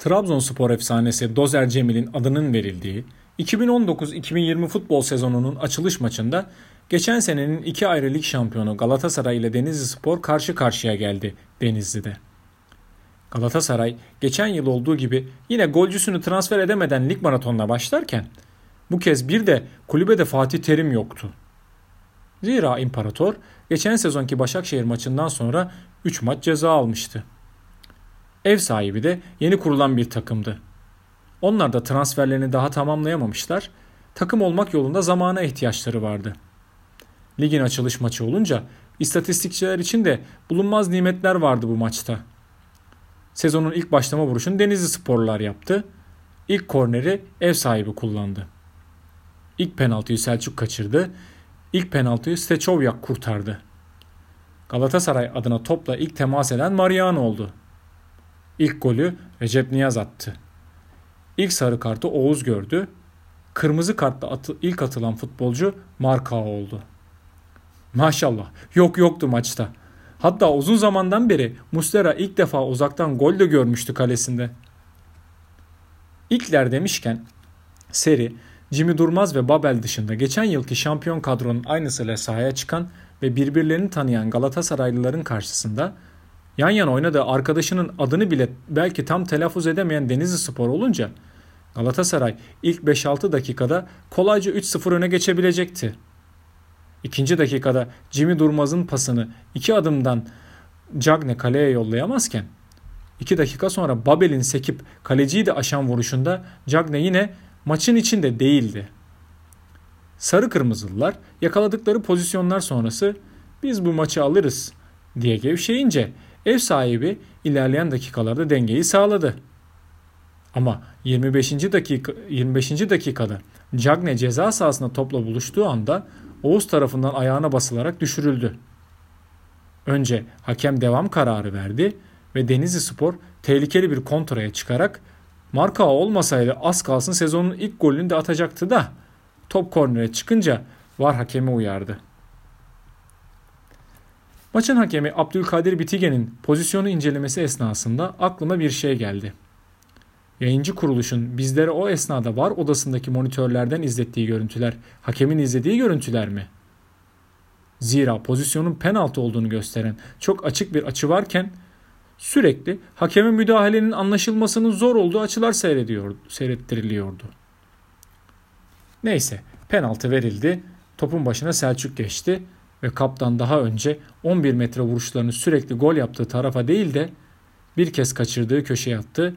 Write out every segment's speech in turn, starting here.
Trabzonspor efsanesi Dozer Cemil'in adının verildiği 2019-2020 futbol sezonunun açılış maçında geçen senenin iki ayrı lig şampiyonu Galatasaray ile Denizli Spor karşı karşıya geldi Denizli'de. Galatasaray geçen yıl olduğu gibi yine golcüsünü transfer edemeden lig maratonuna başlarken bu kez bir de kulübede Fatih Terim yoktu. Zira İmparator geçen sezonki Başakşehir maçından sonra 3 maç ceza almıştı. Ev sahibi de yeni kurulan bir takımdı. Onlar da transferlerini daha tamamlayamamışlar. Takım olmak yolunda zamana ihtiyaçları vardı. Ligin açılış maçı olunca istatistikçiler için de bulunmaz nimetler vardı bu maçta. Sezonun ilk başlama vuruşunu Denizli Sporlar yaptı. İlk korneri ev sahibi kullandı. İlk penaltıyı Selçuk kaçırdı. İlk penaltıyı Stechovyak kurtardı. Galatasaray adına topla ilk temas eden Mariano oldu. İlk golü Recep Niyaz attı. İlk sarı kartı Oğuz gördü. Kırmızı kartla atı, ilk atılan futbolcu Marka oldu. Maşallah yok yoktu maçta. Hatta uzun zamandan beri Muslera ilk defa uzaktan gol de görmüştü kalesinde. İlkler demişken seri Jimmy Durmaz ve Babel dışında geçen yılki şampiyon kadronun aynısıyla sahaya çıkan ve birbirlerini tanıyan Galatasaraylıların karşısında yan yana oynadığı arkadaşının adını bile belki tam telaffuz edemeyen Denizli Spor olunca Galatasaray ilk 5-6 dakikada kolayca 3-0 öne geçebilecekti. İkinci dakikada Jimmy Durmaz'ın pasını iki adımdan Cagne kaleye yollayamazken 2 dakika sonra Babel'in sekip kaleciyi de aşan vuruşunda Cagne yine maçın içinde değildi. Sarı kırmızılılar yakaladıkları pozisyonlar sonrası biz bu maçı alırız diye gevşeyince ev sahibi ilerleyen dakikalarda dengeyi sağladı. Ama 25. dakika 25. dakikada Cagne ceza sahasında topla buluştuğu anda Oğuz tarafından ayağına basılarak düşürüldü. Önce hakem devam kararı verdi ve Denizli Spor tehlikeli bir kontraya çıkarak Marka olmasaydı az kalsın sezonun ilk golünü de atacaktı da top kornere çıkınca var hakemi uyardı. Maçın hakemi Abdülkadir Bitige'nin pozisyonu incelemesi esnasında aklıma bir şey geldi. Yayıncı kuruluşun bizlere o esnada var odasındaki monitörlerden izlettiği görüntüler hakemin izlediği görüntüler mi? Zira pozisyonun penaltı olduğunu gösteren çok açık bir açı varken sürekli hakeme müdahalenin anlaşılmasının zor olduğu açılar seyrediyordu, seyrettiriliyordu. Neyse penaltı verildi. Topun başına Selçuk geçti ve kaptan daha önce 11 metre vuruşlarını sürekli gol yaptığı tarafa değil de bir kez kaçırdığı köşeye attı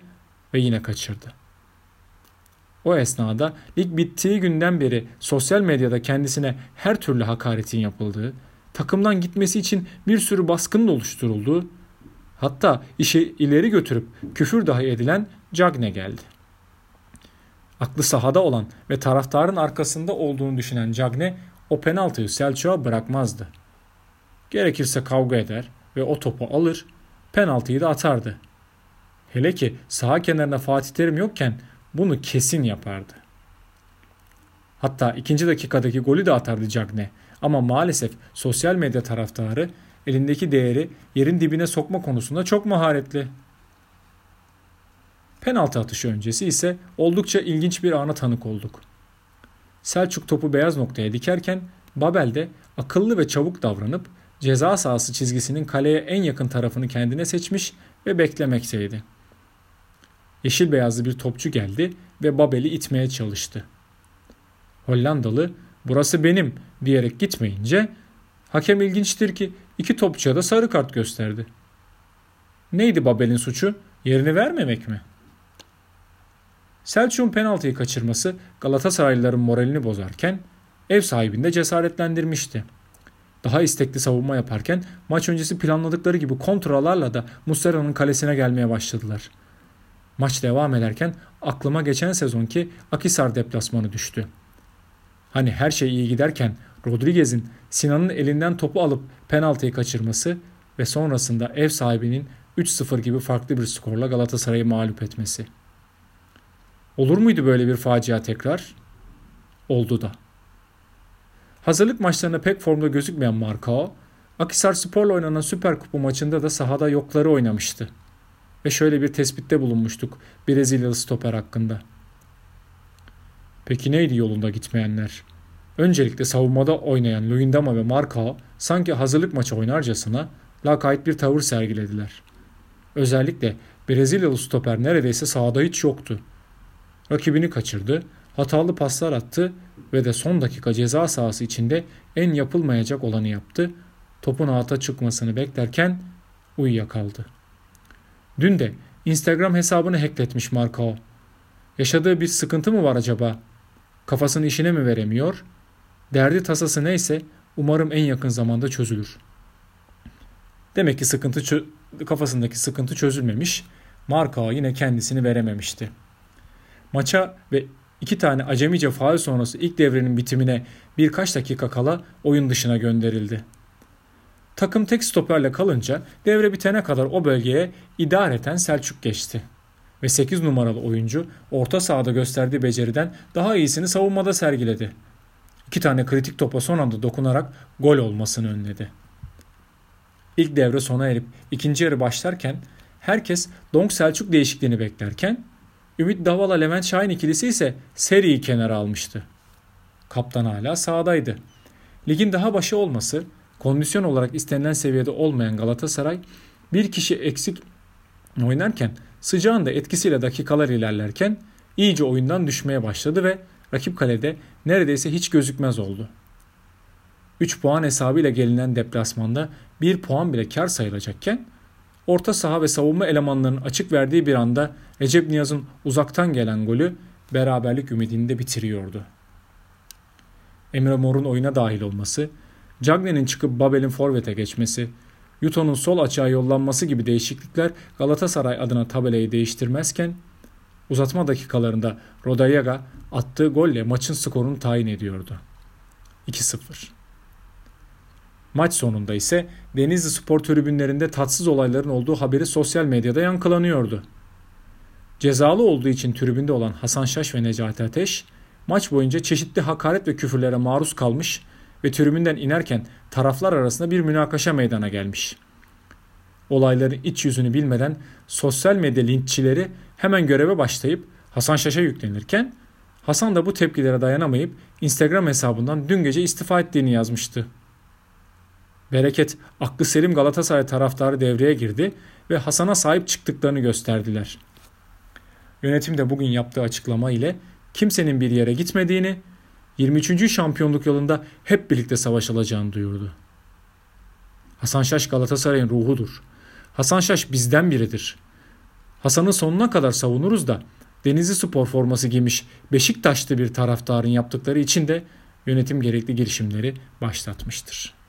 ve yine kaçırdı. O esnada lig bittiği günden beri sosyal medyada kendisine her türlü hakaretin yapıldığı, takımdan gitmesi için bir sürü baskının oluşturulduğu, hatta işi ileri götürüp küfür dahi edilen Cagne geldi. Aklı sahada olan ve taraftarın arkasında olduğunu düşünen Cagne o penaltıyı Selçuk'a bırakmazdı. Gerekirse kavga eder ve o topu alır, penaltıyı da atardı. Hele ki saha kenarında Fatih Terim yokken bunu kesin yapardı. Hatta ikinci dakikadaki golü de atardı Cagne. Ama maalesef sosyal medya taraftarı elindeki değeri yerin dibine sokma konusunda çok maharetli. Penaltı atışı öncesi ise oldukça ilginç bir ana tanık olduk. Selçuk topu beyaz noktaya dikerken Babel de akıllı ve çabuk davranıp ceza sahası çizgisinin kaleye en yakın tarafını kendine seçmiş ve beklemekteydi. Yeşil beyazlı bir topçu geldi ve Babel'i itmeye çalıştı. Hollandalı burası benim diyerek gitmeyince hakem ilginçtir ki iki topçuya da sarı kart gösterdi. Neydi Babel'in suçu? Yerini vermemek mi? Selçuk'un penaltıyı kaçırması Galatasaraylıların moralini bozarken ev sahibinde cesaretlendirmişti. Daha istekli savunma yaparken maç öncesi planladıkları gibi kontralarla da Muslera'nın kalesine gelmeye başladılar.'' Maç devam ederken aklıma geçen sezonki Akisar deplasmanı düştü. Hani her şey iyi giderken Rodriguez'in Sinan'ın elinden topu alıp penaltıyı kaçırması ve sonrasında ev sahibinin 3-0 gibi farklı bir skorla Galatasaray'ı mağlup etmesi. Olur muydu böyle bir facia tekrar? Oldu da. Hazırlık maçlarında pek formda gözükmeyen Marcao, Akisar Spor'la oynanan Süper Kupa maçında da sahada yokları oynamıştı. ve şöyle bir tespitte bulunmuştuk Brezilyalı stoper hakkında. Peki neydi yolunda gitmeyenler? Öncelikle savunmada oynayan Luyendama ve Marcao sanki hazırlık maçı oynarcasına lakayt bir tavır sergilediler. Özellikle Brezilyalı stoper neredeyse sahada hiç yoktu. Rakibini kaçırdı, hatalı paslar attı ve de son dakika ceza sahası içinde en yapılmayacak olanı yaptı. Topun ağıta çıkmasını beklerken uyuyakaldı. Dün de Instagram hesabını hackletmiş Marcao. Yaşadığı bir sıkıntı mı var acaba? Kafasını işine mi veremiyor? Derdi tasası neyse umarım en yakın zamanda çözülür. Demek ki sıkıntı kafasındaki sıkıntı çözülmemiş. Marcao yine kendisini verememişti. Maça ve iki tane acemice faal sonrası ilk devrenin bitimine birkaç dakika kala oyun dışına gönderildi. Takım tek stoperle kalınca devre bitene kadar o bölgeye idareten Selçuk geçti. Ve 8 numaralı oyuncu orta sahada gösterdiği beceriden daha iyisini savunmada sergiledi. İki tane kritik topa son anda dokunarak gol olmasını önledi. İlk devre sona erip ikinci yarı başlarken herkes Donk Selçuk değişikliğini beklerken Ümit Davala Levent Şahin ikilisi ise seriyi kenara almıştı. Kaptan hala sahadaydı. Ligin daha başı olması, kondisyon olarak istenilen seviyede olmayan Galatasaray bir kişi eksik oynarken sıcağın da etkisiyle dakikalar ilerlerken iyice oyundan düşmeye başladı ve rakip kalede neredeyse hiç gözükmez oldu. 3 puan hesabıyla gelinen deplasmanda 1 puan bile kar sayılacakken orta saha ve savunma elemanlarının açık verdiği bir anda Recep Niyaz'ın uzaktan gelen golü beraberlik ümidini de bitiriyordu. Emre Mor'un oyuna dahil olması, Cagne'nin çıkıp Babel'in forvete geçmesi, Yuto'nun sol açığa yollanması gibi değişiklikler Galatasaray adına tabelayı değiştirmezken uzatma dakikalarında Rodayaga attığı golle maçın skorunu tayin ediyordu. 2-0. Maç sonunda ise Denizli spor tribünlerinde tatsız olayların olduğu haberi sosyal medyada yankılanıyordu. Cezalı olduğu için tribünde olan Hasan Şaş ve Necati Ateş maç boyunca çeşitli hakaret ve küfürlere maruz kalmış ve tribünden inerken taraflar arasında bir münakaşa meydana gelmiş. Olayların iç yüzünü bilmeden sosyal medya linççileri hemen göreve başlayıp Hasan Şaş'a yüklenirken Hasan da bu tepkilere dayanamayıp Instagram hesabından dün gece istifa ettiğini yazmıştı. Bereket, aklı selim Galatasaray taraftarı devreye girdi ve Hasan'a sahip çıktıklarını gösterdiler. Yönetim de bugün yaptığı açıklama ile kimsenin bir yere gitmediğini, 23. şampiyonluk yolunda hep birlikte savaşılacağını duyurdu. Hasan Şaş Galatasaray'ın ruhudur. Hasan Şaş bizden biridir. Hasan'ı sonuna kadar savunuruz da Denizli Spor forması giymiş Beşiktaşlı bir taraftarın yaptıkları için de yönetim gerekli girişimleri başlatmıştır.